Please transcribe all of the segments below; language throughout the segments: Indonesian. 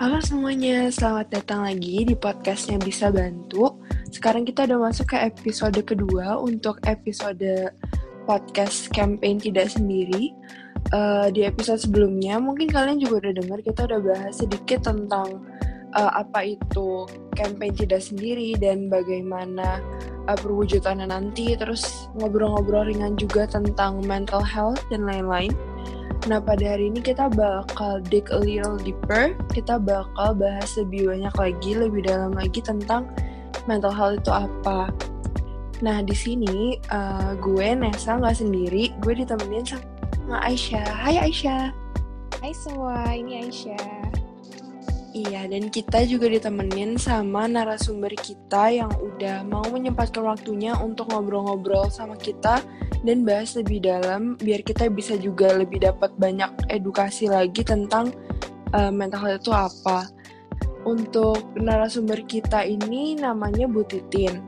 Halo semuanya, selamat datang lagi di podcastnya Bisa Bantu. Sekarang kita udah masuk ke episode kedua untuk episode podcast campaign tidak sendiri. Uh, di episode sebelumnya mungkin kalian juga udah dengar kita udah bahas sedikit tentang uh, apa itu campaign tidak sendiri dan bagaimana uh, perwujudannya nanti. Terus ngobrol-ngobrol ringan juga tentang mental health dan lain-lain. Nah, pada hari ini kita bakal dig a little deeper. Kita bakal bahas lebih banyak lagi, lebih dalam lagi tentang mental health itu apa. Nah, di sini uh, gue Nesa nggak sendiri, gue ditemenin sama Aisyah. Hai Aisyah. Hai semua, ini Aisyah. Iya, dan kita juga ditemenin sama narasumber kita yang udah mau menyempatkan waktunya untuk ngobrol-ngobrol sama kita dan bahas lebih dalam biar kita bisa juga lebih dapat banyak edukasi lagi tentang uh, mental health itu apa. Untuk narasumber kita ini namanya Bu Titin.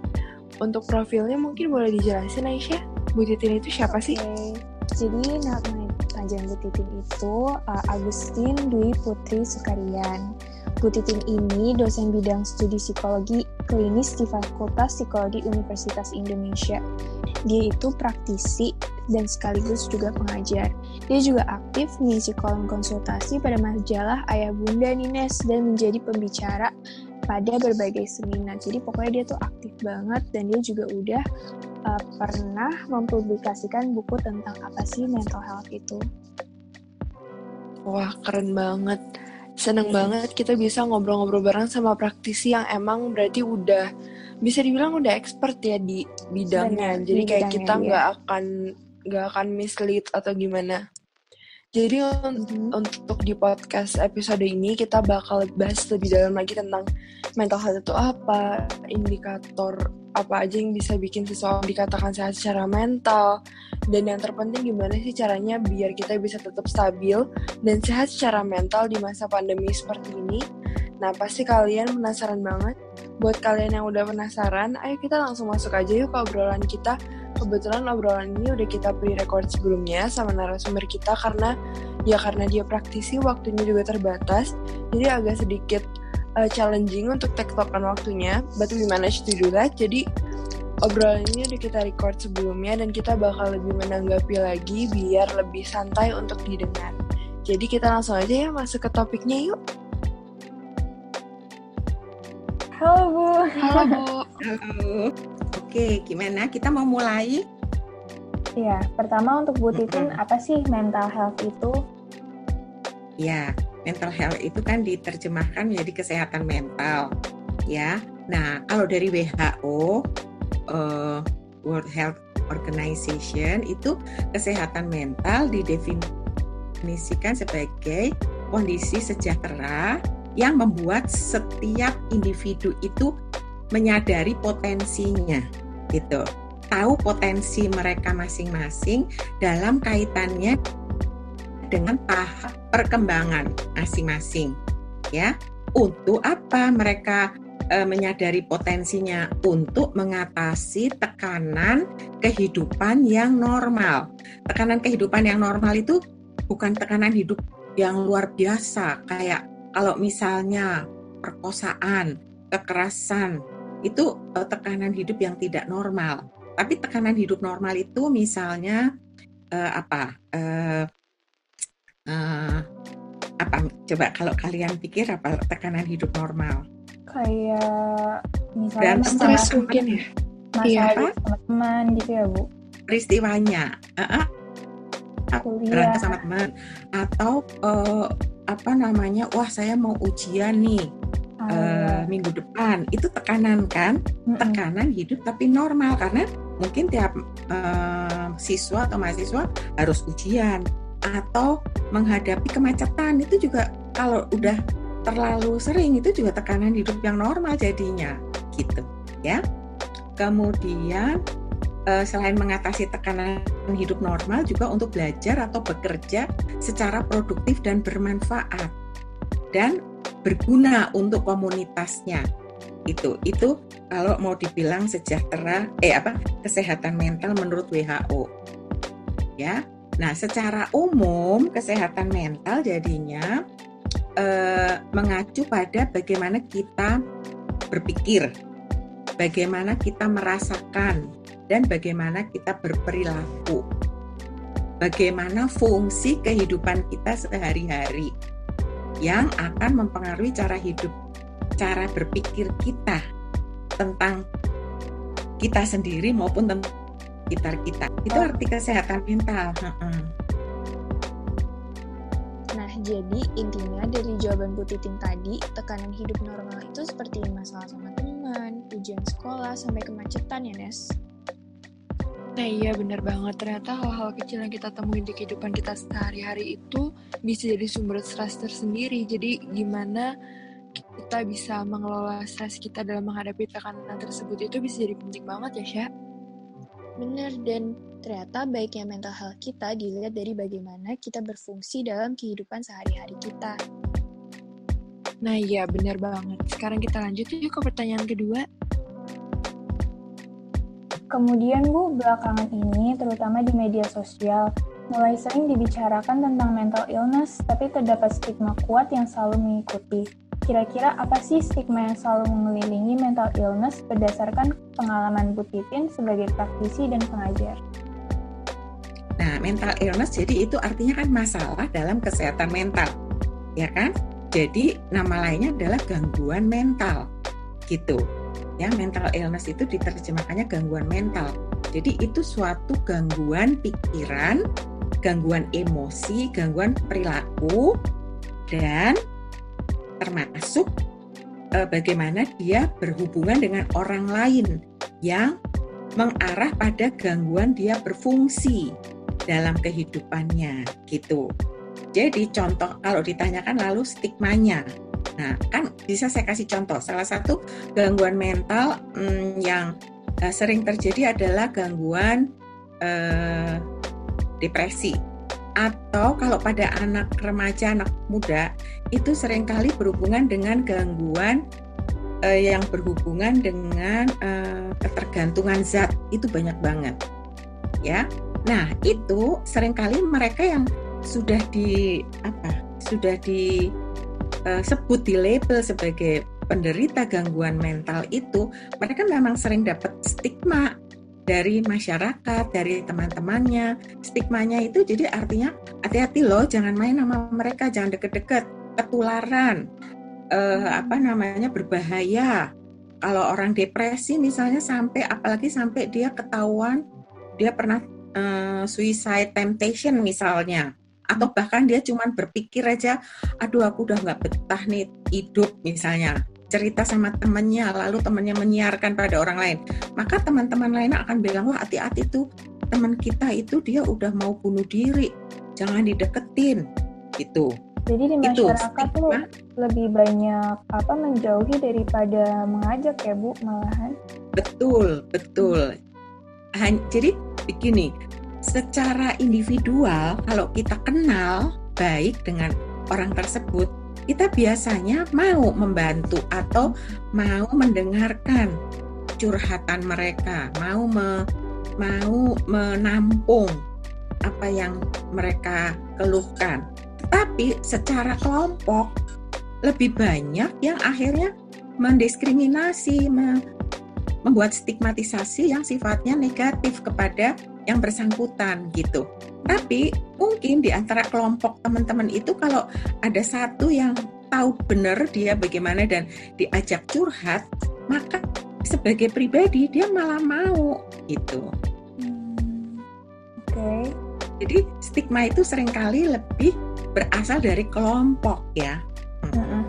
Untuk profilnya mungkin boleh dijelasin Aisyah? Bu Titin itu siapa sih? Okay. Jadi nama panjang Bu Titin itu uh, Agustin Dwi Putri Sukarian. Bu Titin ini dosen bidang studi psikologi klinis di Fakultas Psikologi Universitas Indonesia. Dia itu praktisi dan sekaligus juga pengajar. Dia juga aktif mengisi kolom konsultasi pada majalah Ayah Bunda Nines dan menjadi pembicara pada berbagai seminar. Jadi pokoknya dia tuh aktif banget dan dia juga udah uh, pernah mempublikasikan buku tentang apa sih mental health itu. Wah, keren banget. Seneng banget kita bisa ngobrol-ngobrol bareng sama praktisi yang emang berarti udah bisa dibilang udah expert ya di bidangnya. Benar, Jadi kayak kita nggak akan nggak akan mislead atau gimana. Jadi mm-hmm. untuk di podcast episode ini kita bakal bahas lebih dalam lagi tentang mental health itu apa, indikator apa aja yang bisa bikin seseorang dikatakan sehat secara mental, dan yang terpenting gimana sih caranya biar kita bisa tetap stabil dan sehat secara mental di masa pandemi seperti ini. Nah pasti kalian penasaran banget. Buat kalian yang udah penasaran, ayo kita langsung masuk aja yuk ke obrolan kita. Kebetulan obrolan ini udah kita pre-record sebelumnya sama narasumber kita karena ya karena dia praktisi waktunya juga terbatas. Jadi agak sedikit uh, challenging untuk tektokan waktunya. But we managed to do that. Jadi obrolan ini udah kita record sebelumnya dan kita bakal lebih menanggapi lagi biar lebih santai untuk didengar. Jadi kita langsung aja ya masuk ke topiknya yuk Halo Bu. Halo Bu. Halo. Oke, gimana? Kita mau mulai? Iya, pertama untuk Bu Titin, apa sih mental health itu? Ya, mental health itu kan diterjemahkan menjadi kesehatan mental, ya. Nah, kalau dari WHO, uh, eh, World Health Organization itu kesehatan mental didefinisikan sebagai kondisi sejahtera yang membuat setiap individu itu menyadari potensinya gitu. Tahu potensi mereka masing-masing dalam kaitannya dengan tahap perkembangan masing-masing ya. Untuk apa mereka e, menyadari potensinya? Untuk mengatasi tekanan kehidupan yang normal. Tekanan kehidupan yang normal itu bukan tekanan hidup yang luar biasa kayak kalau misalnya perkosaan kekerasan itu uh, tekanan hidup yang tidak normal. Tapi tekanan hidup normal itu misalnya uh, apa? Uh, uh, apa? Coba kalau kalian pikir apa tekanan hidup normal? Kayak misalnya stres mungkin ya. Masalah iya. teman-teman gitu ya bu? Peristiwanya. Uh -uh. Berantem sama teman atau uh, apa namanya? Wah saya mau ujian nih uh, minggu depan. Itu tekanan kan? Tekanan hidup tapi normal karena mungkin tiap uh, siswa atau mahasiswa harus ujian atau menghadapi kemacetan. Itu juga kalau udah terlalu sering itu juga tekanan hidup yang normal jadinya gitu ya. Kemudian uh, selain mengatasi tekanan hidup normal juga untuk belajar atau bekerja secara produktif dan bermanfaat dan berguna untuk komunitasnya. Itu itu kalau mau dibilang sejahtera eh apa kesehatan mental menurut WHO ya. Nah secara umum kesehatan mental jadinya uh, mengacu pada bagaimana kita berpikir, bagaimana kita merasakan, dan bagaimana kita berperilaku. Bagaimana fungsi kehidupan kita sehari-hari yang akan mempengaruhi cara hidup, cara berpikir kita tentang kita sendiri maupun tentang sekitar kita. Itu arti kesehatan mental. Nah, jadi intinya dari jawaban Bu Titin tadi, tekanan hidup normal itu seperti masalah sama teman, ujian sekolah, sampai kemacetan ya, Nes? Nah iya bener banget, ternyata hal-hal kecil yang kita temuin di kehidupan kita sehari-hari itu bisa jadi sumber stres tersendiri. Jadi gimana kita bisa mengelola stres kita dalam menghadapi tekanan tersebut itu bisa jadi penting banget ya, Syah? Benar, dan ternyata baiknya mental health kita dilihat dari bagaimana kita berfungsi dalam kehidupan sehari-hari kita. Nah iya, benar banget. Sekarang kita lanjut yuk ke pertanyaan kedua. Kemudian Bu, belakangan ini, terutama di media sosial, mulai sering dibicarakan tentang mental illness, tapi terdapat stigma kuat yang selalu mengikuti. Kira-kira apa sih stigma yang selalu mengelilingi mental illness berdasarkan pengalaman Bu Titin sebagai praktisi dan pengajar? Nah, mental illness jadi itu artinya kan masalah dalam kesehatan mental, ya kan? Jadi nama lainnya adalah gangguan mental, gitu. Ya, mental illness itu diterjemahkannya gangguan mental. Jadi itu suatu gangguan pikiran, gangguan emosi, gangguan perilaku, dan termasuk uh, bagaimana dia berhubungan dengan orang lain yang mengarah pada gangguan dia berfungsi dalam kehidupannya gitu. Jadi contoh kalau ditanyakan lalu stigmanya. Nah, kan bisa saya kasih contoh. Salah satu gangguan mental hmm, yang uh, sering terjadi adalah gangguan uh, depresi atau kalau pada anak remaja, anak muda itu sering kali berhubungan dengan gangguan uh, yang berhubungan dengan uh, ketergantungan zat itu banyak banget, ya. Nah itu sering kali mereka yang sudah di apa sudah disebut uh, di label sebagai penderita gangguan mental itu mereka memang sering dapat stigma dari masyarakat, dari teman-temannya. Stigmanya itu jadi artinya hati-hati loh, jangan main sama mereka, jangan deket-deket, ketularan, eh, apa namanya berbahaya. Kalau orang depresi misalnya sampai, apalagi sampai dia ketahuan dia pernah eh, suicide temptation misalnya, atau bahkan dia cuma berpikir aja, aduh aku udah nggak betah nih hidup misalnya. Cerita sama temannya lalu temannya menyiarkan pada orang lain. Maka teman-teman lainnya akan bilang wah hati-hati tuh. Teman kita itu dia udah mau bunuh diri. Jangan dideketin. Gitu. Jadi di masyarakat itu, tuh lebih banyak apa menjauhi daripada mengajak ya Bu malahan. Betul, betul. jadi begini, secara individual kalau kita kenal baik dengan orang tersebut, kita biasanya mau membantu atau mau mendengarkan curhatan mereka, mau me, mau menampung apa yang mereka keluhkan. Tapi secara kelompok lebih banyak yang akhirnya mendiskriminasi, me, membuat stigmatisasi yang sifatnya negatif kepada yang bersangkutan gitu. Tapi mungkin di antara kelompok teman-teman itu kalau ada satu yang tahu benar dia bagaimana dan diajak curhat, maka sebagai pribadi dia malah mau gitu. Hmm, Oke. Okay. Jadi stigma itu sering kali lebih berasal dari kelompok ya. Hmm.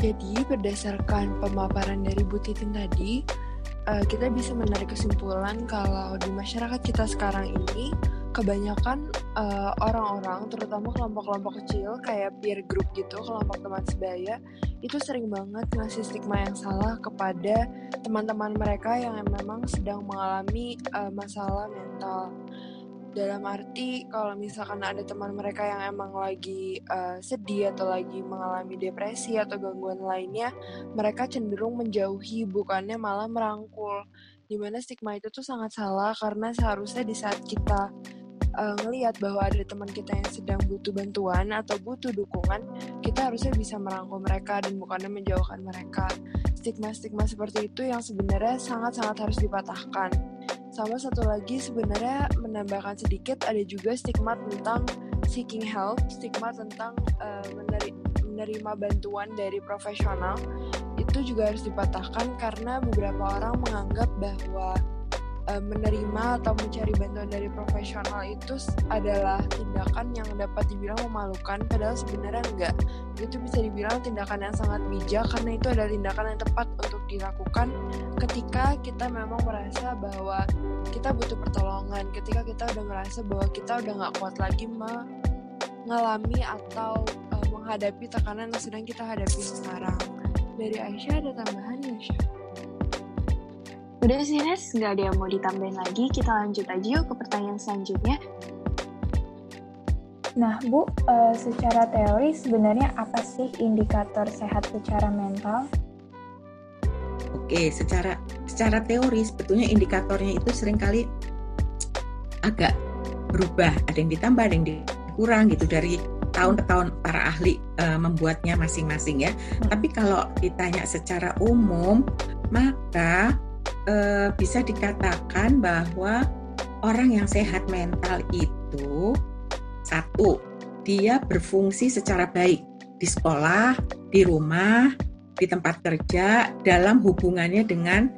Jadi berdasarkan pemaparan dari Bu Titin tadi, uh, kita bisa menarik kesimpulan kalau di masyarakat kita sekarang ini kebanyakan uh, orang-orang, terutama kelompok-kelompok kecil kayak peer group gitu, kelompok teman sebaya, itu sering banget ngasih stigma yang salah kepada teman-teman mereka yang memang sedang mengalami uh, masalah mental dalam arti kalau misalkan ada teman mereka yang emang lagi uh, sedih atau lagi mengalami depresi atau gangguan lainnya, mereka cenderung menjauhi bukannya malah merangkul. di mana stigma itu tuh sangat salah karena seharusnya di saat kita uh, ngelihat bahwa ada teman kita yang sedang butuh bantuan atau butuh dukungan, kita harusnya bisa merangkul mereka dan bukannya menjauhkan mereka. Stigma-stigma seperti itu yang sebenarnya sangat-sangat harus dipatahkan. Sama satu lagi sebenarnya menambahkan sedikit ada juga stigma tentang seeking help, stigma tentang uh, menerima bantuan dari profesional. Itu juga harus dipatahkan karena beberapa orang menganggap bahwa Eh, menerima atau mencari bantuan dari profesional itu adalah tindakan yang dapat dibilang memalukan padahal sebenarnya enggak itu bisa dibilang tindakan yang sangat bijak karena itu adalah tindakan yang tepat untuk dilakukan ketika kita memang merasa bahwa kita butuh pertolongan ketika kita udah merasa bahwa kita udah nggak kuat lagi mengalami atau uh, menghadapi tekanan yang sedang kita hadapi sekarang dari Aisyah ada tambahan ya Aisyah? Udah sih Nes, nggak ada yang mau ditambahin lagi. Kita lanjut aja yuk ke pertanyaan selanjutnya. Nah, Bu, uh, secara teori sebenarnya apa sih indikator sehat secara mental? Oke, secara secara teori sebetulnya indikatornya itu sering kali agak berubah, ada yang ditambah, ada yang dikurang gitu dari tahun ke tahun para ahli uh, membuatnya masing-masing ya. Hmm. Tapi kalau ditanya secara umum, maka uh, bisa dikatakan bahwa orang yang sehat mental itu satu dia berfungsi secara baik di sekolah, di rumah, di tempat kerja, dalam hubungannya dengan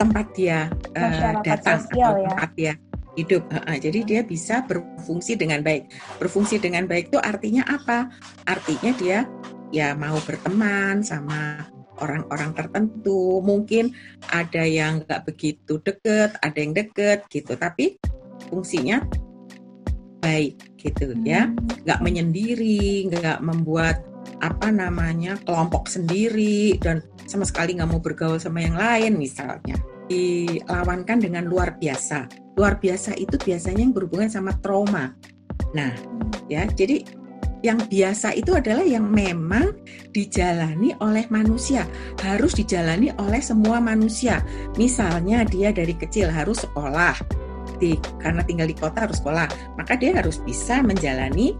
tempat dia uh, datang atau ya. tempat dia hidup. Uh, jadi dia bisa berfungsi dengan baik. Berfungsi dengan baik itu artinya apa? Artinya dia ya mau berteman sama orang-orang tertentu. Mungkin ada yang nggak begitu deket ada yang deket gitu. Tapi fungsinya baik gitu ya. Hmm. nggak menyendiri nggak membuat apa namanya kelompok sendiri dan sama sekali nggak mau bergaul sama yang lain misalnya. Dilawankan dengan luar biasa. Luar biasa itu biasanya yang berhubungan sama trauma. Nah ya jadi yang biasa itu adalah yang memang dijalani oleh manusia, harus dijalani oleh semua manusia. Misalnya dia dari kecil harus sekolah, di, karena tinggal di kota harus sekolah, maka dia harus bisa menjalani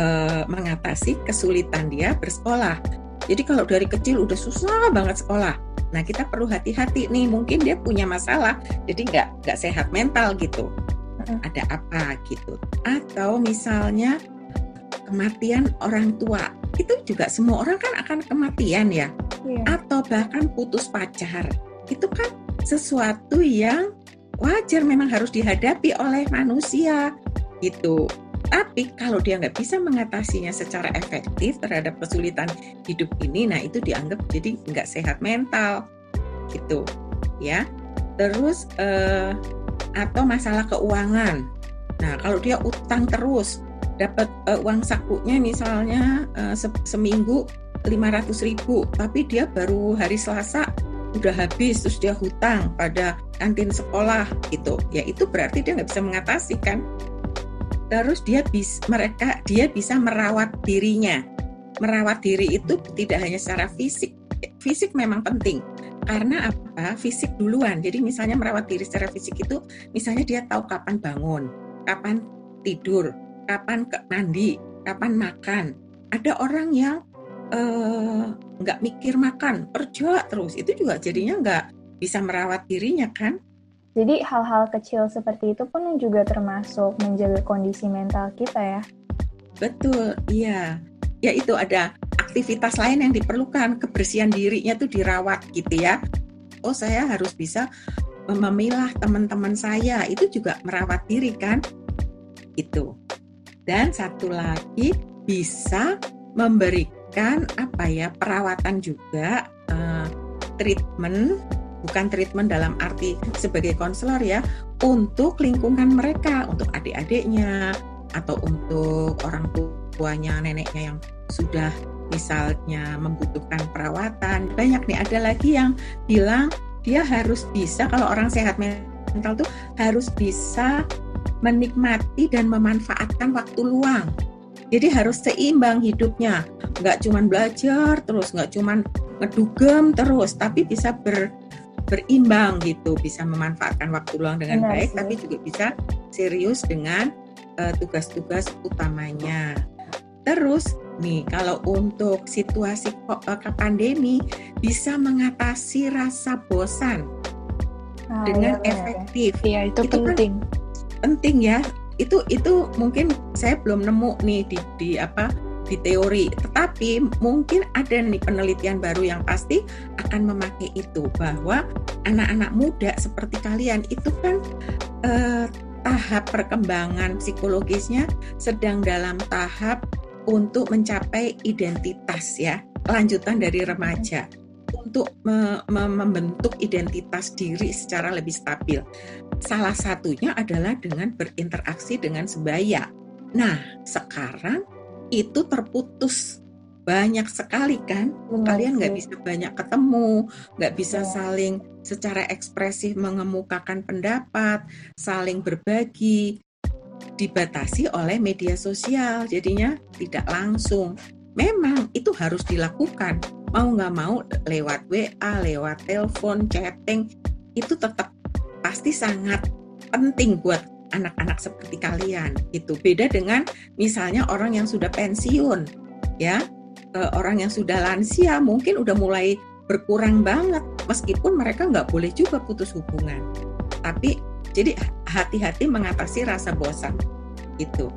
uh, mengatasi kesulitan dia bersekolah. Jadi kalau dari kecil udah susah banget sekolah, nah kita perlu hati-hati nih, mungkin dia punya masalah, jadi nggak nggak sehat mental gitu. Ada apa gitu? Atau misalnya kematian orang tua itu juga semua orang kan akan kematian ya. Yeah. atau bahkan putus pacar. Itu kan sesuatu yang wajar memang harus dihadapi oleh manusia gitu. Tapi kalau dia nggak bisa mengatasinya secara efektif terhadap kesulitan hidup ini nah itu dianggap jadi nggak sehat mental gitu ya. Terus eh, atau masalah keuangan. Nah kalau dia utang terus dapat uh, uang sakunya misalnya uh, se seminggu 500 ribu tapi dia baru hari Selasa udah habis terus dia hutang pada kantin sekolah gitu. Ya itu berarti dia nggak bisa mengatasi kan? Terus dia bisa mereka dia bisa merawat dirinya. Merawat diri itu tidak hanya secara fisik. Fisik memang penting. Karena apa? Fisik duluan. Jadi misalnya merawat diri secara fisik itu misalnya dia tahu kapan bangun kapan tidur kapan ke mandi, kapan makan. Ada orang yang eh, nggak uh, mikir makan, kerja terus. Itu juga jadinya nggak bisa merawat dirinya kan? Jadi hal-hal kecil seperti itu pun juga termasuk menjaga kondisi mental kita ya? Betul, iya. Ya itu ada aktivitas lain yang diperlukan, kebersihan dirinya tuh dirawat gitu ya. Oh saya harus bisa memilah teman-teman saya, itu juga merawat diri kan? Itu dan satu lagi bisa memberikan apa ya perawatan juga uh, treatment bukan treatment dalam arti sebagai konselor ya untuk lingkungan mereka untuk adik-adiknya atau untuk orang tuanya neneknya yang sudah misalnya membutuhkan perawatan. Banyak nih ada lagi yang bilang dia harus bisa kalau orang sehat mental tuh harus bisa menikmati dan memanfaatkan waktu luang. Jadi harus seimbang hidupnya, nggak cuma belajar terus, nggak cuma ngedugem terus, tapi bisa ber berimbang gitu, bisa memanfaatkan waktu luang dengan Benar, baik, sih. tapi juga bisa serius dengan uh, tugas-tugas utamanya. Terus nih kalau untuk situasi uh, pandemi bisa mengatasi rasa bosan ah, dengan ya, efektif. Iya itu, itu kan penting. Kan penting ya. Itu itu mungkin saya belum nemu nih di, di apa di teori. Tetapi mungkin ada nih penelitian baru yang pasti akan memakai itu bahwa anak-anak muda seperti kalian itu kan eh, tahap perkembangan psikologisnya sedang dalam tahap untuk mencapai identitas ya, lanjutan dari remaja untuk me me membentuk identitas diri secara lebih stabil. Salah satunya adalah dengan berinteraksi dengan sebaya. Nah, sekarang itu terputus banyak sekali kan Benar, kalian nggak bisa banyak ketemu nggak bisa ya. saling secara ekspresif mengemukakan pendapat saling berbagi dibatasi oleh media sosial jadinya tidak langsung memang itu harus dilakukan. Mau nggak mau lewat WA lewat telepon chatting itu tetap pasti sangat penting buat anak-anak seperti kalian itu beda dengan misalnya orang yang sudah pensiun ya. Orang yang sudah lansia mungkin udah mulai berkurang banget meskipun mereka nggak boleh juga putus hubungan. Tapi jadi hati-hati mengatasi rasa bosan itu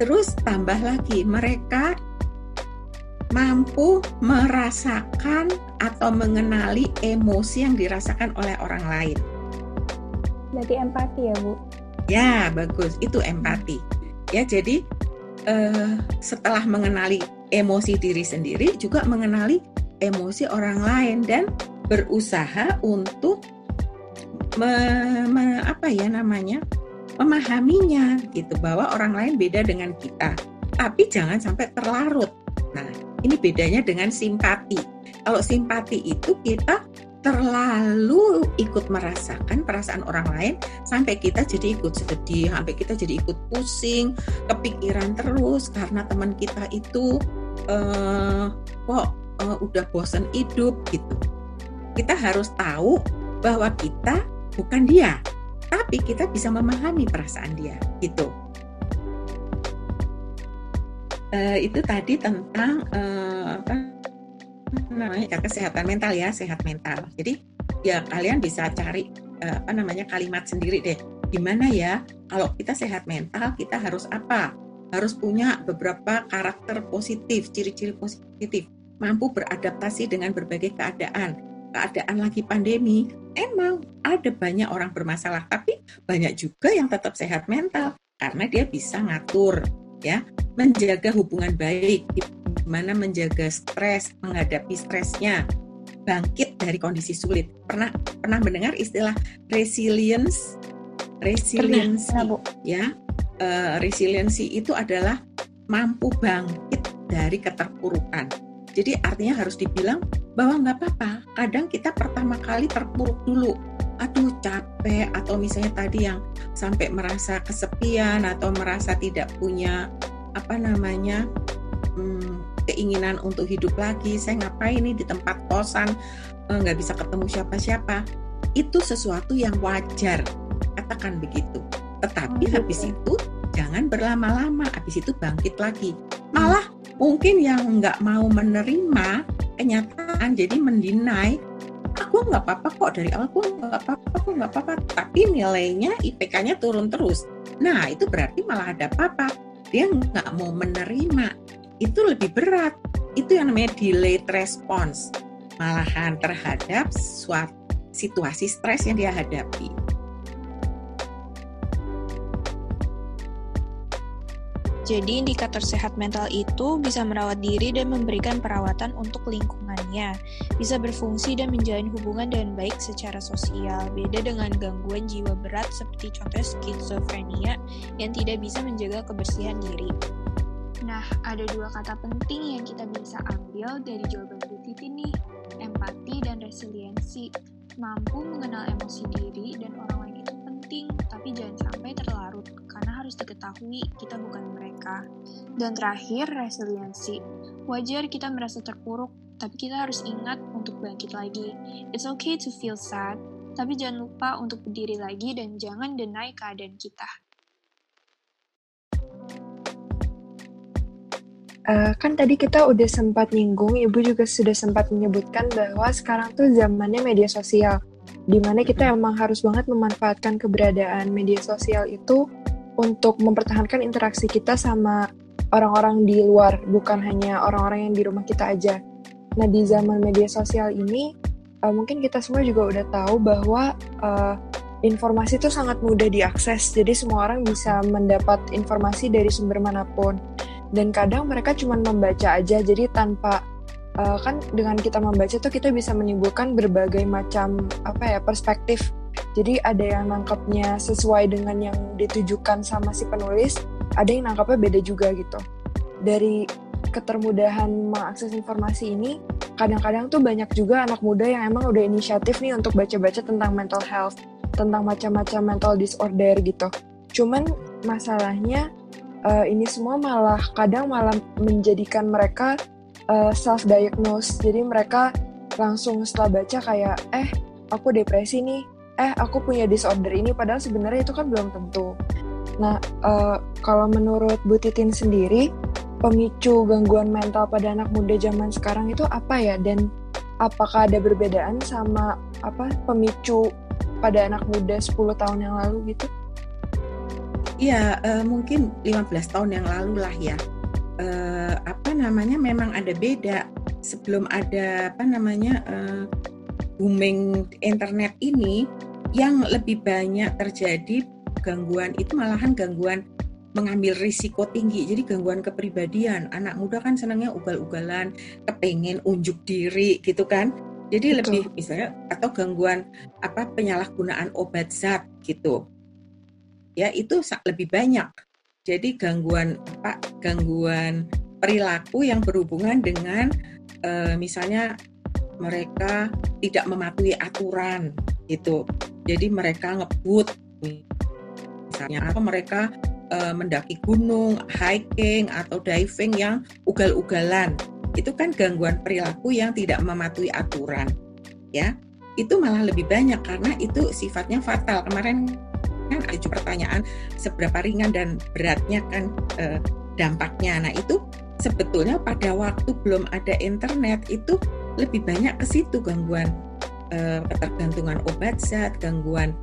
terus tambah lagi mereka mampu merasakan atau mengenali emosi yang dirasakan oleh orang lain. Berarti empati ya Bu? Ya, bagus. Itu empati. Ya, jadi eh, setelah mengenali emosi diri sendiri, juga mengenali emosi orang lain dan berusaha untuk me, me, apa ya namanya memahaminya gitu bahwa orang lain beda dengan kita. Tapi jangan sampai terlarut. Ini bedanya dengan simpati. Kalau simpati itu kita terlalu ikut merasakan perasaan orang lain sampai kita jadi ikut sedih, sampai kita jadi ikut pusing, kepikiran terus karena teman kita itu uh, kok uh, udah bosan hidup gitu. Kita harus tahu bahwa kita bukan dia, tapi kita bisa memahami perasaan dia gitu. Uh, itu tadi tentang uh, apa namanya kesehatan mental ya sehat mental. Jadi ya kalian bisa cari uh, apa namanya kalimat sendiri deh. Gimana ya kalau kita sehat mental kita harus apa? Harus punya beberapa karakter positif ciri-ciri positif. Mampu beradaptasi dengan berbagai keadaan. Keadaan lagi pandemi emang ada banyak orang bermasalah tapi banyak juga yang tetap sehat mental karena dia bisa ngatur ya menjaga hubungan baik gimana menjaga stres, menghadapi stresnya, bangkit dari kondisi sulit. Pernah pernah mendengar istilah resilience? Resiliensi, ya. Uh, resiliensi itu adalah mampu bangkit dari keterpurukan. Jadi artinya harus dibilang bahwa nggak apa-apa. Kadang kita pertama kali terpuruk dulu. Aduh capek atau misalnya tadi yang sampai merasa kesepian atau merasa tidak punya apa namanya hmm, keinginan untuk hidup lagi. Saya ngapain nih di tempat kosan? Eh, nggak bisa ketemu siapa-siapa. Itu sesuatu yang wajar. Katakan begitu. Tetapi oh, habis gitu. itu jangan berlama-lama. Habis itu bangkit lagi. Malah mungkin yang nggak mau menerima kenyataan jadi mendinai aku nggak apa-apa kok dari awal aku nggak apa-apa aku nggak apa-apa. Tapi nilainya IPK-nya turun terus. Nah itu berarti malah ada apa-apa dia nggak mau menerima. Itu lebih berat. Itu yang namanya delayed response, malahan terhadap suatu situasi stres yang dia hadapi. Jadi indikator sehat mental itu bisa merawat diri dan memberikan perawatan untuk lingkungannya, bisa berfungsi dan menjalin hubungan dengan baik secara sosial, beda dengan gangguan jiwa berat seperti contoh skizofrenia yang tidak bisa menjaga kebersihan diri. Nah, ada dua kata penting yang kita bisa ambil dari jawaban Bu Titi nih, empati dan resiliensi. Mampu mengenal emosi diri dan orang lain itu penting, tapi jangan sampai terlarut, harus diketahui kita bukan mereka. Dan terakhir, resiliensi. Wajar kita merasa terpuruk, tapi kita harus ingat untuk bangkit lagi. It's okay to feel sad, tapi jangan lupa untuk berdiri lagi dan jangan deny keadaan kita. Uh, kan tadi kita udah sempat nyinggung, Ibu juga sudah sempat menyebutkan bahwa sekarang tuh zamannya media sosial, di mana kita emang harus banget memanfaatkan keberadaan media sosial itu untuk mempertahankan interaksi kita sama orang-orang di luar, bukan hanya orang-orang yang di rumah kita aja. Nah, di zaman media sosial ini, uh, mungkin kita semua juga udah tahu bahwa uh, informasi itu sangat mudah diakses, jadi semua orang bisa mendapat informasi dari sumber mana pun. Dan kadang mereka cuma membaca aja. Jadi tanpa uh, kan dengan kita membaca tuh kita bisa menimbulkan berbagai macam apa ya perspektif jadi ada yang nangkapnya sesuai dengan yang ditujukan sama si penulis ada yang nangkapnya beda juga gitu. Dari ketermudahan mengakses informasi ini kadang-kadang tuh banyak juga anak muda yang emang udah inisiatif nih untuk baca-baca tentang mental health tentang macam-macam mental disorder gitu. Cuman masalahnya uh, ini semua malah kadang malah menjadikan mereka uh, eh, self diagnose jadi mereka langsung setelah baca kayak eh aku depresi nih eh aku punya disorder ini padahal sebenarnya itu kan belum tentu nah uh, kalau menurut Bu Titin sendiri pemicu gangguan mental pada anak muda zaman sekarang itu apa ya dan apakah ada perbedaan sama apa pemicu pada anak muda 10 tahun yang lalu gitu? Iya, uh, mungkin 15 tahun yang lalu lah ya. Uh, apa namanya memang ada beda sebelum ada apa namanya uh, booming internet ini yang lebih banyak terjadi gangguan itu malahan gangguan mengambil risiko tinggi jadi gangguan kepribadian anak muda kan senangnya ugal-ugalan kepengen unjuk diri gitu kan jadi Betul. lebih misalnya atau gangguan apa penyalahgunaan obat zat gitu ya itu lebih banyak. Jadi gangguan apa gangguan perilaku yang berhubungan dengan e, misalnya mereka tidak mematuhi aturan gitu. Jadi mereka ngebut misalnya atau mereka e, mendaki gunung, hiking atau diving yang ugal-ugalan. Itu kan gangguan perilaku yang tidak mematuhi aturan. Ya. Itu malah lebih banyak karena itu sifatnya fatal. Kemarin kan ada juga pertanyaan seberapa ringan dan beratnya kan eh, dampaknya. Nah itu sebetulnya pada waktu belum ada internet itu lebih banyak ke situ gangguan eh, ketergantungan obat zat, gangguan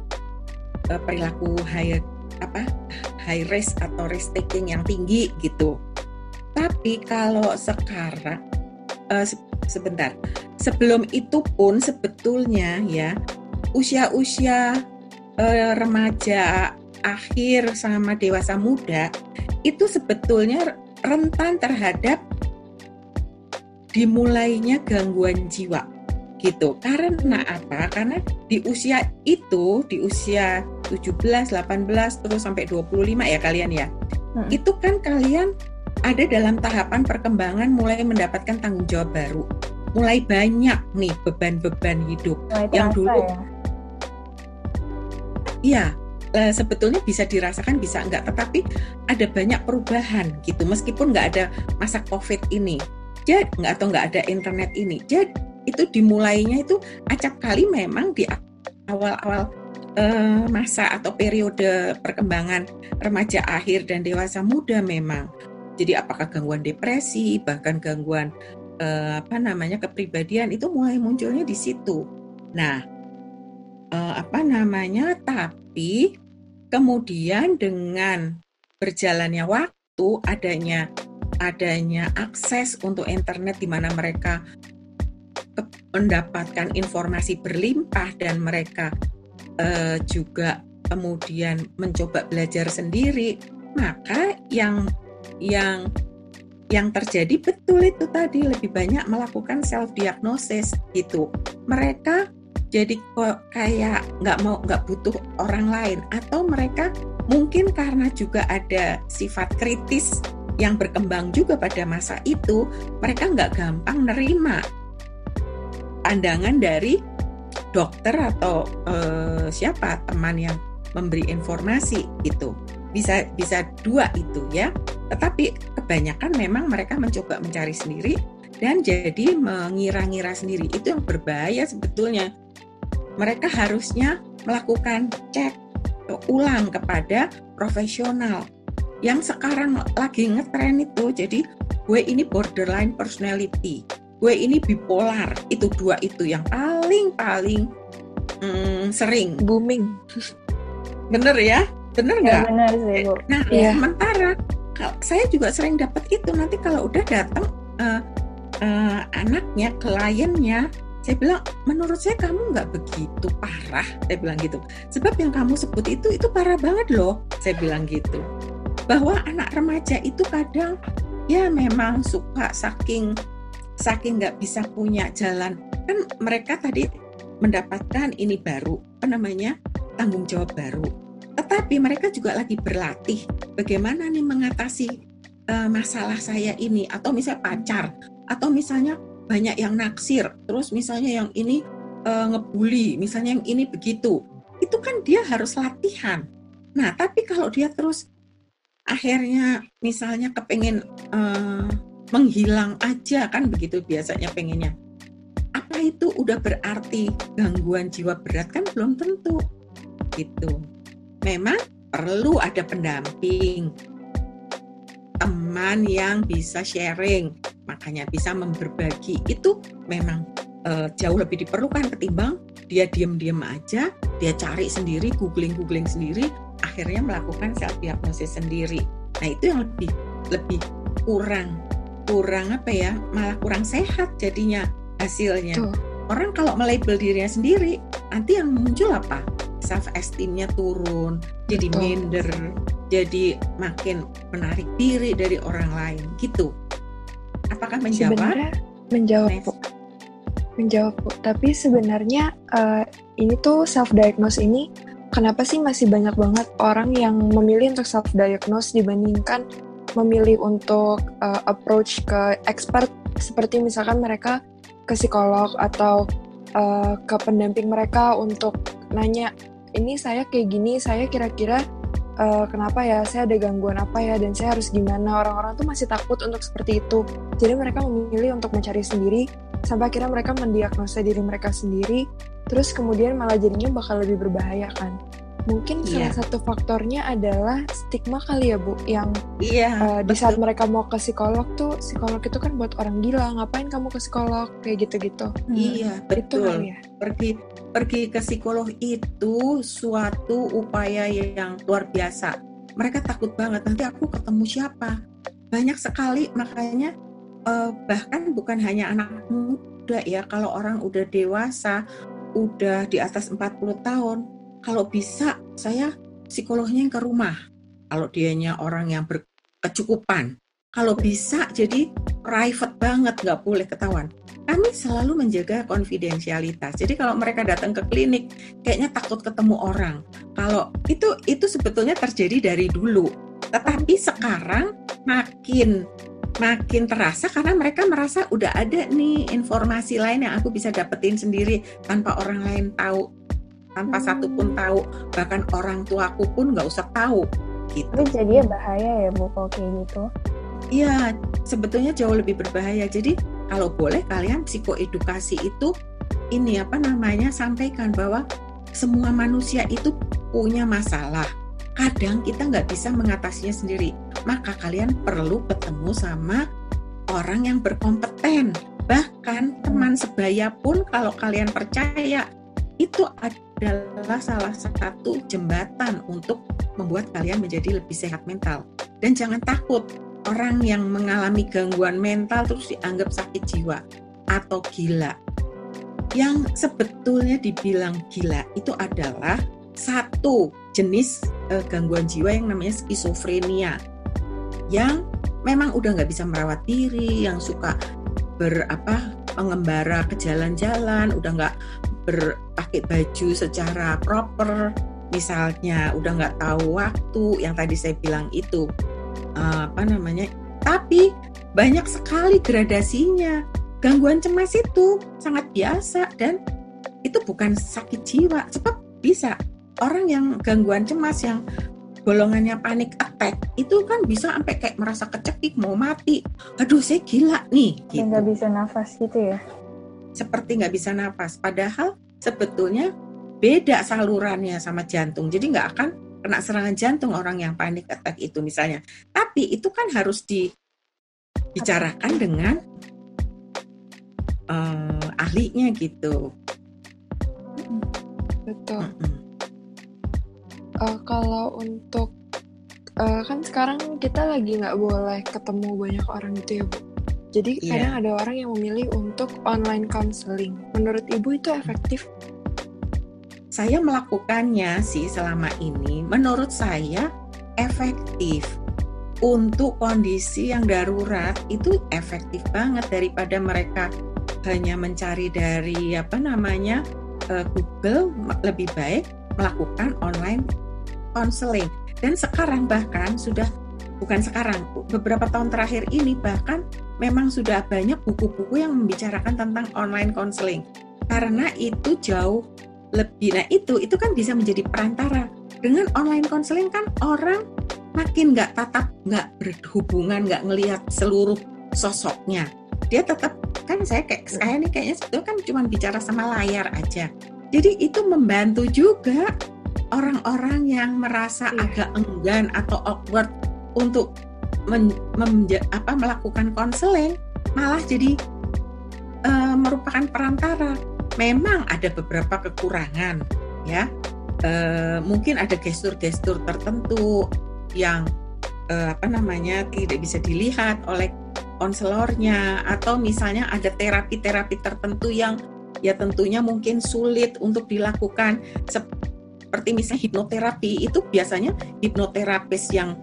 eh, perilaku high apa high risk atau risk taking yang tinggi gitu. Tapi kalau sekarang eh, se sebentar sebelum itu pun sebetulnya ya usia-usia uh, remaja akhir sama dewasa muda itu sebetulnya rentan terhadap dimulainya gangguan jiwa gitu. Karena apa? Karena di usia itu, di usia 17, 18 terus sampai 25 ya kalian ya. Hmm. Itu kan kalian ada dalam tahapan perkembangan mulai mendapatkan tanggung jawab baru. Mulai banyak nih beban-beban hidup mulai yang dulu ya? Iya, uh, sebetulnya bisa dirasakan bisa enggak, tetapi ada banyak perubahan gitu. Meskipun nggak ada masa COVID ini, jadi nggak atau nggak ada internet ini, jadi itu dimulainya itu acap kali memang di awal-awal uh, masa atau periode perkembangan remaja akhir dan dewasa muda memang. Jadi apakah gangguan depresi, bahkan gangguan uh, apa namanya kepribadian itu mulai munculnya di situ. Nah, uh, apa namanya tapi kemudian dengan berjalannya waktu adanya adanya akses untuk internet di mana mereka mendapatkan informasi berlimpah dan mereka uh, juga kemudian mencoba belajar sendiri maka yang yang yang terjadi betul itu tadi lebih banyak melakukan self diagnosis gitu. Mereka jadi kok kayak nggak mau nggak butuh orang lain atau mereka mungkin karena juga ada sifat kritis yang berkembang juga pada masa itu mereka nggak gampang nerima pandangan dari dokter atau uh, siapa teman yang memberi informasi itu. Bisa bisa dua itu ya. Tetapi kebanyakan memang mereka mencoba mencari sendiri dan jadi mengira-ngira sendiri. Itu yang berbahaya sebetulnya. Mereka harusnya melakukan cek ulang kepada profesional yang sekarang lagi ngetren itu jadi gue ini borderline personality. Gue ini bipolar itu dua itu yang paling paling hmm, sering. Booming. Bener ya? Bener nggak? ya, bener sih bu. Nah ya. sementara saya juga sering dapat itu nanti kalau udah datang uh, uh, anaknya kliennya saya bilang menurut saya kamu nggak begitu parah. Saya bilang gitu. Sebab yang kamu sebut itu itu parah banget loh. Saya bilang gitu. Bahwa anak remaja itu kadang ya memang suka saking saking nggak bisa punya jalan. Kan mereka tadi mendapatkan ini baru apa namanya tanggung jawab baru. Tetapi mereka juga lagi berlatih bagaimana nih mengatasi uh, masalah saya ini. Atau misalnya pacar atau misalnya banyak yang naksir, terus misalnya yang ini uh, ngebully, misalnya yang ini begitu. Itu kan dia harus latihan. Nah, tapi kalau dia terus akhirnya misalnya kepengen uh, menghilang aja kan begitu biasanya pengennya. Apa itu udah berarti gangguan jiwa berat kan belum tentu. Gitu. Memang perlu ada pendamping, teman yang bisa sharing, makanya bisa memberbagi itu memang uh, jauh lebih diperlukan ketimbang dia diem-diem aja, dia cari sendiri, googling-googling sendiri, akhirnya melakukan self diagnosis sendiri. Nah itu yang lebih lebih kurang kurang apa ya, malah kurang sehat jadinya hasilnya. Tuh. Orang kalau melabel dirinya sendiri, nanti yang muncul apa? Self esteemnya turun, jadi Betul. minder, jadi makin menarik diri dari orang lain gitu. Apakah menjawab? Sebenarnya menjawab, nice. Bu. Menjawab, Bu. Tapi sebenarnya uh, ini tuh self diagnose ini kenapa sih masih banyak banget orang yang memilih untuk self diagnose dibandingkan memilih untuk uh, approach ke expert seperti misalkan mereka ke psikolog atau uh, ke pendamping mereka untuk nanya ini saya kayak gini, saya kira-kira uh, kenapa ya saya ada gangguan apa ya dan saya harus gimana? Orang-orang tuh masih takut untuk seperti itu. Jadi mereka memilih untuk mencari sendiri sampai akhirnya mereka mendiagnosa diri mereka sendiri terus kemudian malah jadinya bakal lebih berbahaya kan Mungkin yeah. salah satu faktornya adalah stigma kali ya Bu, yang yeah, uh, di saat mereka mau ke psikolog tuh psikolog itu kan buat orang gila, ngapain kamu ke psikolog kayak gitu-gitu. Hmm, iya betul. Itu ya. Pergi pergi ke psikolog itu suatu upaya yang luar biasa. Mereka takut banget nanti aku ketemu siapa. Banyak sekali makanya uh, bahkan bukan hanya anak muda ya, kalau orang udah dewasa, udah di atas 40 tahun, kalau bisa saya psikolognya yang ke rumah. Kalau dianya orang yang berkecukupan. Kalau bisa jadi private banget, nggak boleh ketahuan. Kami selalu menjaga konfidensialitas. Jadi kalau mereka datang ke klinik, kayaknya takut ketemu orang. Kalau itu itu sebetulnya terjadi dari dulu. Tetapi sekarang makin makin terasa karena mereka merasa udah ada nih informasi lain yang aku bisa dapetin sendiri tanpa orang lain tahu tanpa satu pun tahu bahkan orang tuaku pun nggak usah tahu gitu. Tapi jadinya bahaya ya bu kalau kayak gitu. Iya, sebetulnya jauh lebih berbahaya. Jadi kalau boleh kalian psikoedukasi itu ini apa namanya sampaikan bahwa semua manusia itu punya masalah. Kadang kita nggak bisa mengatasinya sendiri. Maka kalian perlu ketemu sama orang yang berkompeten. Bahkan teman sebaya pun kalau kalian percaya itu adalah salah satu jembatan untuk membuat kalian menjadi lebih sehat mental. Dan jangan takut orang yang mengalami gangguan mental terus dianggap sakit jiwa atau gila. Yang sebetulnya dibilang gila itu adalah satu jenis eh, gangguan jiwa yang namanya skizofrenia yang memang udah nggak bisa merawat diri, yang suka berapa pengembara ke jalan-jalan, udah nggak berpakai baju secara proper. Misalnya udah nggak tahu waktu yang tadi saya bilang itu uh, apa namanya tapi banyak sekali gradasinya. Gangguan cemas itu sangat biasa dan itu bukan sakit jiwa sebab bisa orang yang gangguan cemas yang golongannya panik attack itu kan bisa sampai kayak merasa kecekik mau mati. Aduh saya gila nih gitu. nggak bisa nafas gitu ya seperti nggak bisa nafas padahal sebetulnya beda salurannya sama jantung. Jadi nggak akan kena serangan jantung orang yang panik attack itu misalnya. Tapi itu kan harus dibicarakan dengan uh, ahlinya gitu. Betul. Mm -hmm. uh, kalau untuk uh, kan sekarang kita lagi nggak boleh ketemu banyak orang gitu ya bu jadi yeah. kadang ada orang yang memilih untuk online counseling. Menurut ibu itu efektif? Saya melakukannya sih selama ini. Menurut saya efektif. Untuk kondisi yang darurat itu efektif banget daripada mereka hanya mencari dari apa namanya uh, Google lebih baik melakukan online counseling. Dan sekarang bahkan sudah bukan sekarang beberapa tahun terakhir ini bahkan memang sudah banyak buku-buku yang membicarakan tentang online counseling. Karena itu jauh lebih nah itu itu kan bisa menjadi perantara. Dengan online counseling kan orang makin nggak tatap nggak berhubungan nggak ngelihat seluruh sosoknya. Dia tetap kan saya kayak saya nih kayaknya sebetulnya kan cuma bicara sama layar aja. Jadi itu membantu juga orang-orang yang merasa iya. agak enggan atau awkward untuk apa, melakukan konseling malah jadi uh, merupakan perantara. Memang ada beberapa kekurangan ya. E, mungkin ada gestur-gestur tertentu yang e, apa namanya tidak bisa dilihat oleh konselornya. Atau misalnya ada terapi-terapi tertentu yang ya tentunya mungkin sulit untuk dilakukan. Seperti misalnya hipnoterapi itu biasanya hipnoterapis yang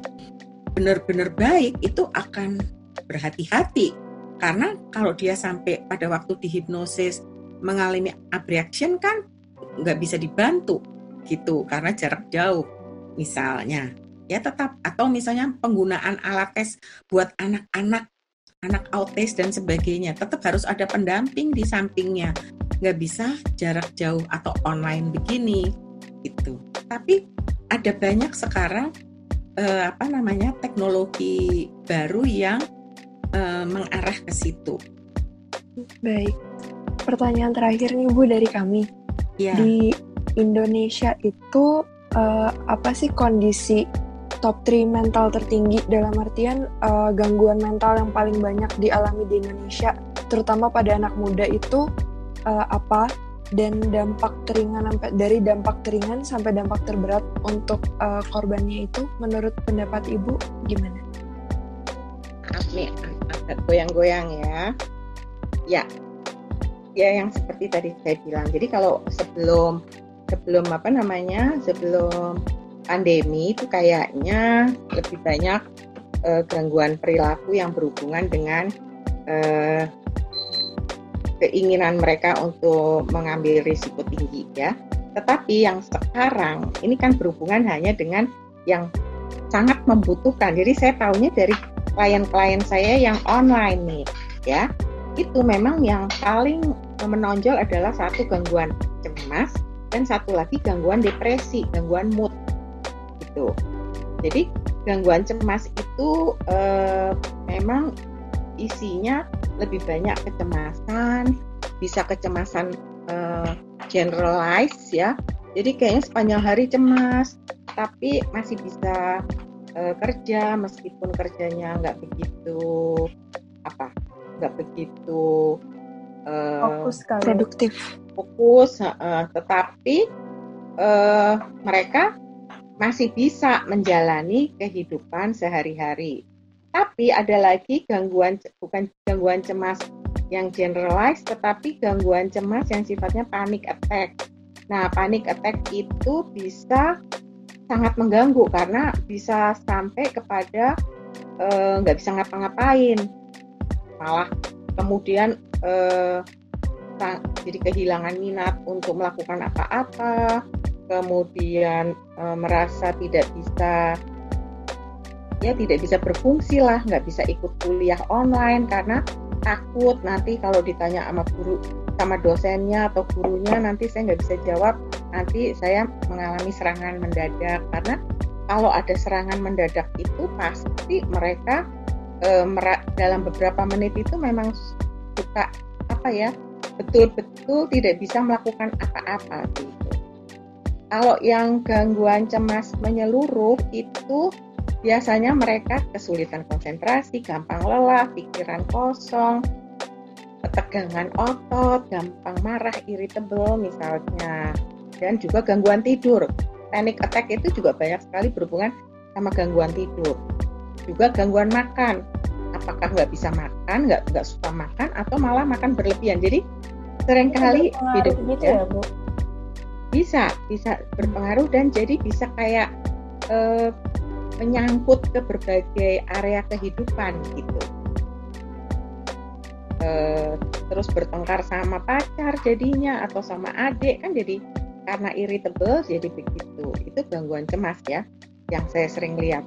benar-benar baik itu akan berhati-hati. Karena kalau dia sampai pada waktu dihipnosis mengalami abreaction kan nggak bisa dibantu gitu. Karena jarak jauh misalnya. Ya tetap atau misalnya penggunaan alat tes buat anak-anak anak autis dan sebagainya. Tetap harus ada pendamping di sampingnya. Nggak bisa jarak jauh atau online begini gitu. Tapi ada banyak sekarang eh, apa namanya teknologi baru yang eh, mengarah ke situ baik pertanyaan terakhir nih Bu dari kami. Yeah. Di Indonesia itu uh, apa sih kondisi top 3 mental tertinggi dalam artian uh, gangguan mental yang paling banyak dialami di Indonesia, terutama pada anak muda itu uh, apa dan dampak teringan sampai dari dampak teringan sampai dampak terberat untuk uh, korbannya itu menurut pendapat Ibu gimana? Nih agak goyang-goyang ya. Ya, ya yang seperti tadi saya bilang. Jadi kalau sebelum sebelum apa namanya sebelum pandemi itu kayaknya lebih banyak uh, gangguan perilaku yang berhubungan dengan uh, keinginan mereka untuk mengambil risiko tinggi ya. Tetapi yang sekarang ini kan berhubungan hanya dengan yang sangat membutuhkan. Jadi saya tahunya dari klien-klien saya yang online nih ya itu memang yang paling menonjol adalah satu gangguan cemas dan satu lagi gangguan depresi, gangguan mood gitu. Jadi gangguan cemas itu eh, memang isinya lebih banyak kecemasan, bisa kecemasan eh, generalize ya. Jadi kayaknya sepanjang hari cemas, tapi masih bisa eh, kerja meskipun kerjanya nggak begitu apa nggak begitu uh, fokus kali. produktif fokus uh, tetapi uh, mereka masih bisa menjalani kehidupan sehari-hari tapi ada lagi gangguan bukan gangguan cemas yang generalized tetapi gangguan cemas yang sifatnya panic attack. Nah panic attack itu bisa sangat mengganggu karena bisa sampai kepada nggak uh, bisa ngapa-ngapain. Malah kemudian eh, jadi kehilangan minat untuk melakukan apa-apa, kemudian eh, merasa tidak bisa ya tidak bisa berfungsi lah, nggak bisa ikut kuliah online karena takut nanti kalau ditanya sama guru sama dosennya atau gurunya nanti saya nggak bisa jawab nanti saya mengalami serangan mendadak karena kalau ada serangan mendadak itu pasti mereka e, dalam beberapa menit itu memang suka apa ya betul-betul tidak bisa melakukan apa-apa gitu. Kalau yang gangguan cemas menyeluruh itu biasanya mereka kesulitan konsentrasi, gampang lelah, pikiran kosong, ketegangan otot, gampang marah, irritable misalnya, dan juga gangguan tidur. Panic attack itu juga banyak sekali berhubungan sama gangguan tidur. Juga gangguan makan, apakah nggak bisa makan, nggak nggak suka makan, atau malah makan berlebihan. Jadi sering kali hidup gitu ya, Bu bisa bisa berpengaruh dan jadi bisa kayak uh, menyangkut ke berbagai area kehidupan gitu uh, terus bertengkar sama pacar jadinya atau sama adik kan jadi karena irritable jadi begitu itu gangguan cemas ya yang saya sering lihat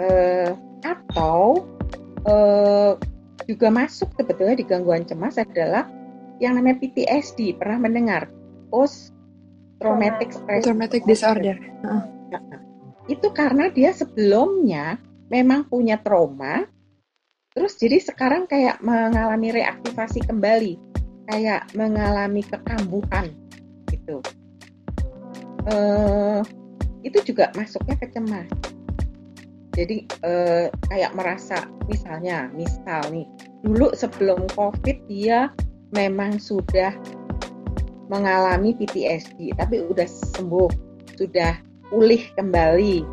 uh, atau uh, juga masuk sebetulnya di gangguan cemas adalah yang namanya PTSD pernah mendengar post traumatic stress traumatic disorder. Uh. Itu karena dia sebelumnya memang punya trauma, terus jadi sekarang kayak mengalami reaktivasi kembali, kayak mengalami kekambuhan gitu. Uh, itu juga masuknya ke cemas. Jadi uh, kayak merasa misalnya, misal nih, dulu sebelum COVID dia memang sudah mengalami PTSD, tapi udah sembuh, sudah pulih kembali.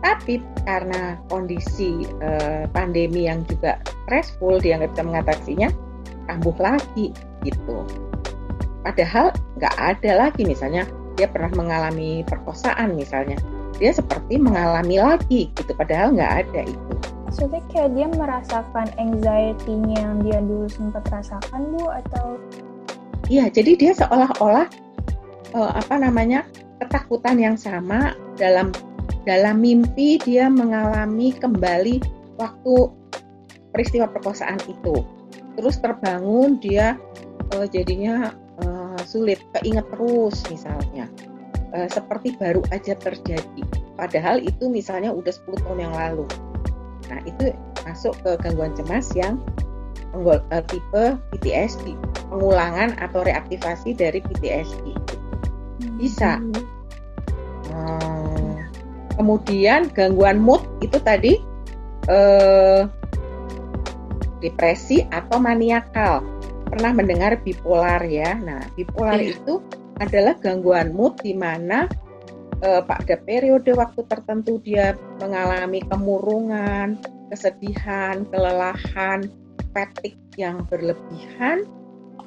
Tapi karena kondisi uh, pandemi yang juga stressful, dia nggak bisa mengatasinya, kambuh lagi gitu. Padahal nggak ada lagi misalnya dia pernah mengalami perkosaan misalnya, dia seperti mengalami lagi gitu. Padahal nggak ada itu. Maksudnya kayak dia merasakan anxiety-nya yang dia dulu sempat rasakan bu atau Iya, jadi dia seolah-olah uh, apa namanya ketakutan yang sama dalam dalam mimpi dia mengalami kembali waktu peristiwa perkosaan itu. Terus terbangun dia uh, jadinya uh, sulit keinget terus misalnya. Uh, seperti baru aja terjadi. Padahal itu misalnya udah 10 tahun yang lalu. Nah, itu masuk ke gangguan cemas yang tipe PTSD pengulangan atau reaktivasi dari PTSD. Bisa. Kemudian gangguan mood itu tadi eh, depresi atau maniakal. Pernah mendengar bipolar ya? Nah, bipolar iya. itu adalah gangguan mood di mana eh, pada periode waktu tertentu dia mengalami kemurungan, kesedihan, kelelahan, fatigue yang berlebihan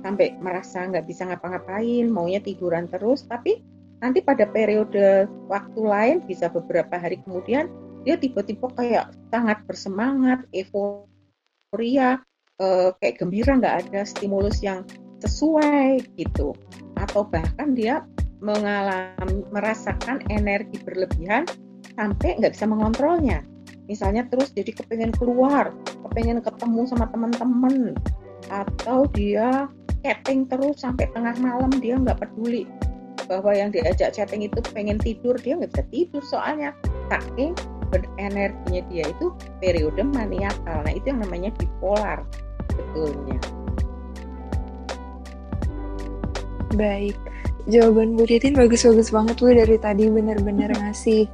sampai merasa nggak bisa ngapa-ngapain, maunya tiduran terus, tapi nanti pada periode waktu lain bisa beberapa hari kemudian dia tiba-tiba kayak sangat bersemangat, euforia, eh, kayak gembira nggak ada stimulus yang sesuai gitu, atau bahkan dia mengalami merasakan energi berlebihan sampai nggak bisa mengontrolnya. Misalnya terus jadi kepengen keluar, kepengen ketemu sama teman-teman, atau dia chatting terus sampai tengah malam dia nggak peduli bahwa yang diajak chatting itu pengen tidur dia nggak bisa tidur soalnya. Saking energinya dia itu periode maniakal nah itu yang namanya bipolar betulnya baik jawaban Bu Titin bagus-bagus banget Bu dari tadi benar-benar ngasih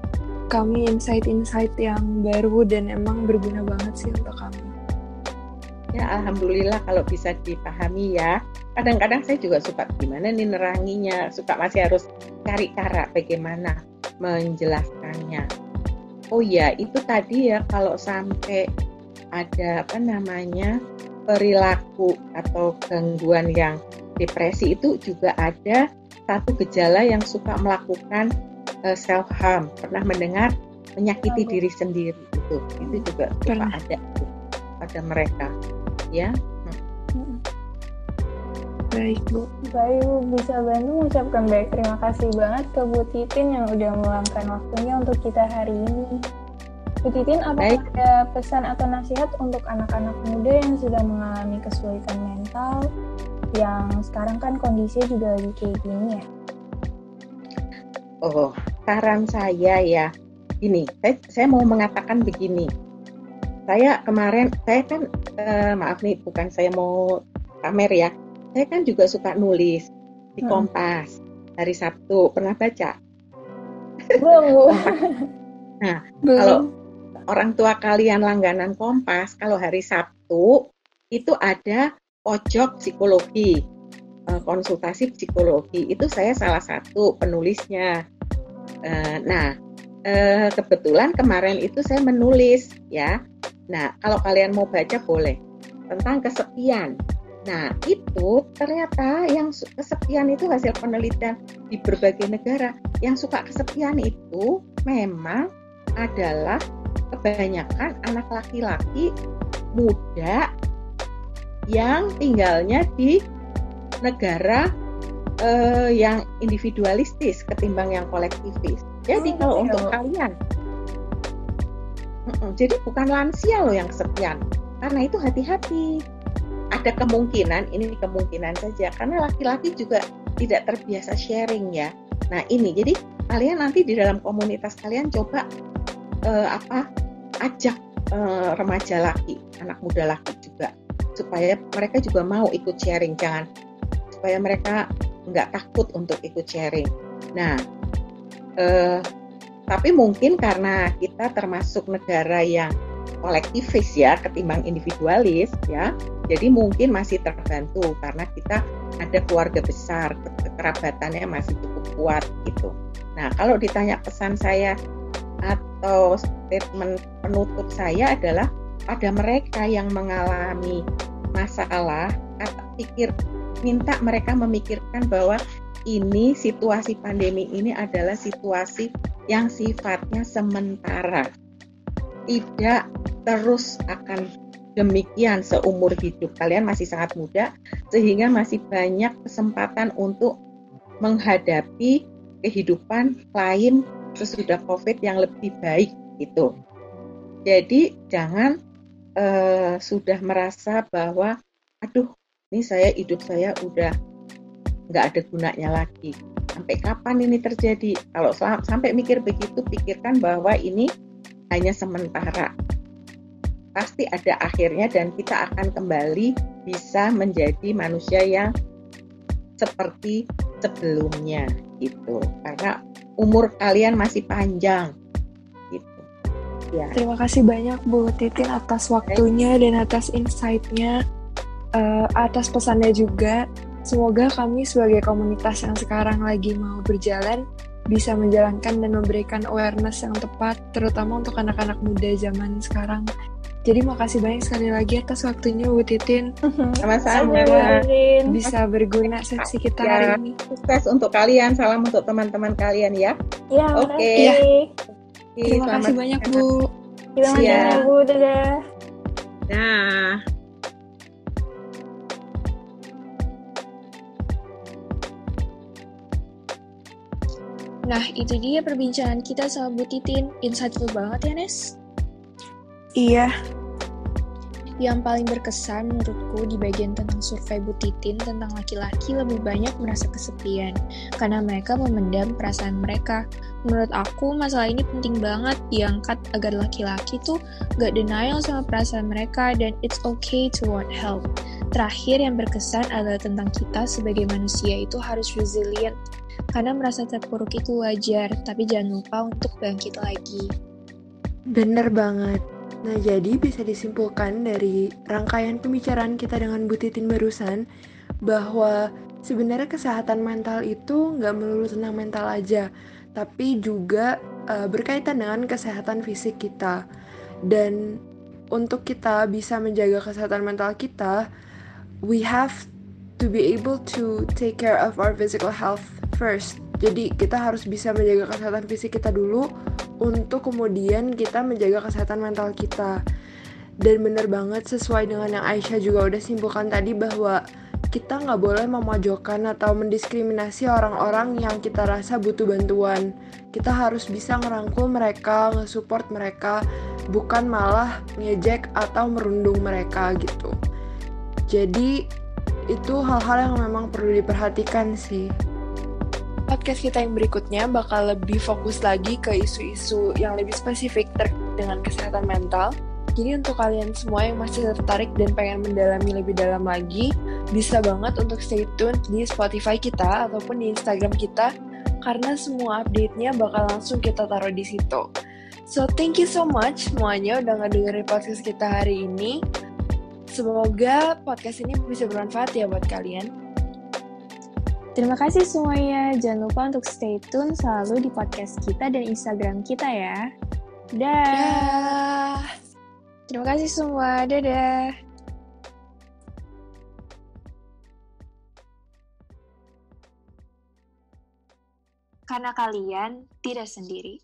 kami insight-insight yang baru dan emang berguna banget sih untuk kami ya alhamdulillah kalau bisa dipahami ya kadang-kadang saya juga suka gimana nih neranginya? Suka masih harus cari cara bagaimana menjelaskannya. Oh ya itu tadi ya kalau sampai ada apa namanya perilaku atau gangguan yang depresi itu juga ada satu gejala yang suka melakukan uh, eh, self harm pernah mendengar menyakiti oh. diri sendiri itu itu juga suka ada pada mereka ya baik bu. Baik bu. Bisa bantu mengucapkan baik terima kasih banget ke Bu Titin yang udah meluangkan waktunya untuk kita hari ini. Bu Titin apa ada pesan atau nasihat untuk anak-anak muda yang sudah mengalami kesulitan mental yang sekarang kan kondisinya juga lagi kayak gini ya? Oh saran saya ya. Gini, saya, saya mau mengatakan begini. Saya kemarin, saya kan, eh, maaf nih, bukan saya mau pamer ya. Saya kan juga suka nulis di hmm. Kompas hari Sabtu. Pernah baca? Belum. nah, Belum. kalau orang tua kalian langganan Kompas, kalau hari Sabtu itu ada pojok psikologi, eh, konsultasi psikologi. Itu saya salah satu penulisnya. Eh, nah, eh, kebetulan kemarin itu saya menulis ya. Nah, kalau kalian mau baca boleh tentang kesepian. Nah, itu ternyata yang kesepian itu hasil penelitian di berbagai negara. Yang suka kesepian itu memang adalah kebanyakan anak laki-laki muda yang tinggalnya di negara uh, yang individualistis ketimbang yang kolektivis. Jadi oh, kalau betul. untuk kalian, jadi bukan lansia loh yang kesepian, karena itu hati-hati. Ada kemungkinan, ini kemungkinan saja, karena laki-laki juga tidak terbiasa sharing ya. Nah ini, jadi kalian nanti di dalam komunitas kalian coba uh, apa ajak uh, remaja laki, anak muda laki juga supaya mereka juga mau ikut sharing, jangan supaya mereka nggak takut untuk ikut sharing. Nah, eh, tapi mungkin karena kita termasuk negara yang kolektivis ya ketimbang individualis ya, jadi mungkin masih terbantu karena kita ada keluarga besar, kekerabatannya masih cukup kuat gitu. Nah, kalau ditanya pesan saya atau statement penutup saya adalah pada mereka yang mengalami masalah, kata pikir minta mereka memikirkan bahwa ini situasi pandemi ini adalah situasi yang sifatnya sementara. Tidak terus akan demikian seumur hidup. Kalian masih sangat muda sehingga masih banyak kesempatan untuk menghadapi kehidupan lain sesudah Covid yang lebih baik gitu. Jadi jangan uh, sudah merasa bahwa aduh ini saya hidup saya udah nggak ada gunanya lagi. Sampai kapan ini terjadi? Kalau sampai mikir begitu, pikirkan bahwa ini hanya sementara. Pasti ada akhirnya dan kita akan kembali bisa menjadi manusia yang seperti sebelumnya gitu. Karena umur kalian masih panjang gitu. Ya. Terima kasih banyak Bu Titin atas waktunya dan atas insight-nya uh, atas pesannya juga. Semoga kami sebagai komunitas yang sekarang lagi mau berjalan bisa menjalankan dan memberikan awareness yang tepat, terutama untuk anak-anak muda zaman sekarang. Jadi makasih banyak sekali lagi atas waktunya Bu Titin. Sama-sama. bisa berguna sesi kita ya, hari ini. Sukses untuk kalian, salam untuk teman-teman kalian ya. Ya, Oke. Okay. Ya. Terima kasih banyak Bu. Terima kasih Bu. Dadah. Nah. Nah, itu dia perbincangan kita sama Bu Titin. Insightful banget ya, Nes? Iya. Yang paling berkesan menurutku di bagian tentang survei Bu Titin tentang laki-laki lebih banyak merasa kesepian karena mereka memendam perasaan mereka. Menurut aku masalah ini penting banget diangkat agar laki-laki tuh gak denial sama perasaan mereka dan it's okay to want help. Terakhir yang berkesan adalah tentang kita sebagai manusia itu harus resilient karena merasa terpuruk itu wajar, tapi jangan lupa untuk bangkit lagi. Bener banget. Nah, jadi bisa disimpulkan dari rangkaian pembicaraan kita dengan Bu Titin barusan bahwa sebenarnya kesehatan mental itu nggak melulu tentang mental aja, tapi juga uh, berkaitan dengan kesehatan fisik kita. Dan untuk kita bisa menjaga kesehatan mental kita, we have to be able to take care of our physical health first. Jadi kita harus bisa menjaga kesehatan fisik kita dulu untuk kemudian kita menjaga kesehatan mental kita. Dan bener banget sesuai dengan yang Aisyah juga udah simpulkan tadi bahwa kita nggak boleh memojokkan atau mendiskriminasi orang-orang yang kita rasa butuh bantuan. Kita harus bisa ngerangkul mereka, nge-support mereka, bukan malah ngejek atau merundung mereka gitu. Jadi itu hal-hal yang memang perlu diperhatikan sih. Podcast kita yang berikutnya bakal lebih fokus lagi ke isu-isu yang lebih spesifik terkait dengan kesehatan mental. Jadi untuk kalian semua yang masih tertarik dan pengen mendalami lebih dalam lagi, bisa banget untuk stay tune di Spotify kita ataupun di Instagram kita karena semua update-nya bakal langsung kita taruh di situ. So, thank you so much semuanya udah ngedengerin podcast kita hari ini. Semoga podcast ini bisa bermanfaat ya buat kalian. Terima kasih semuanya. Jangan lupa untuk stay tune selalu di podcast kita dan Instagram kita ya. Dah. Terima kasih semua. Dadah. Karena kalian tidak sendiri.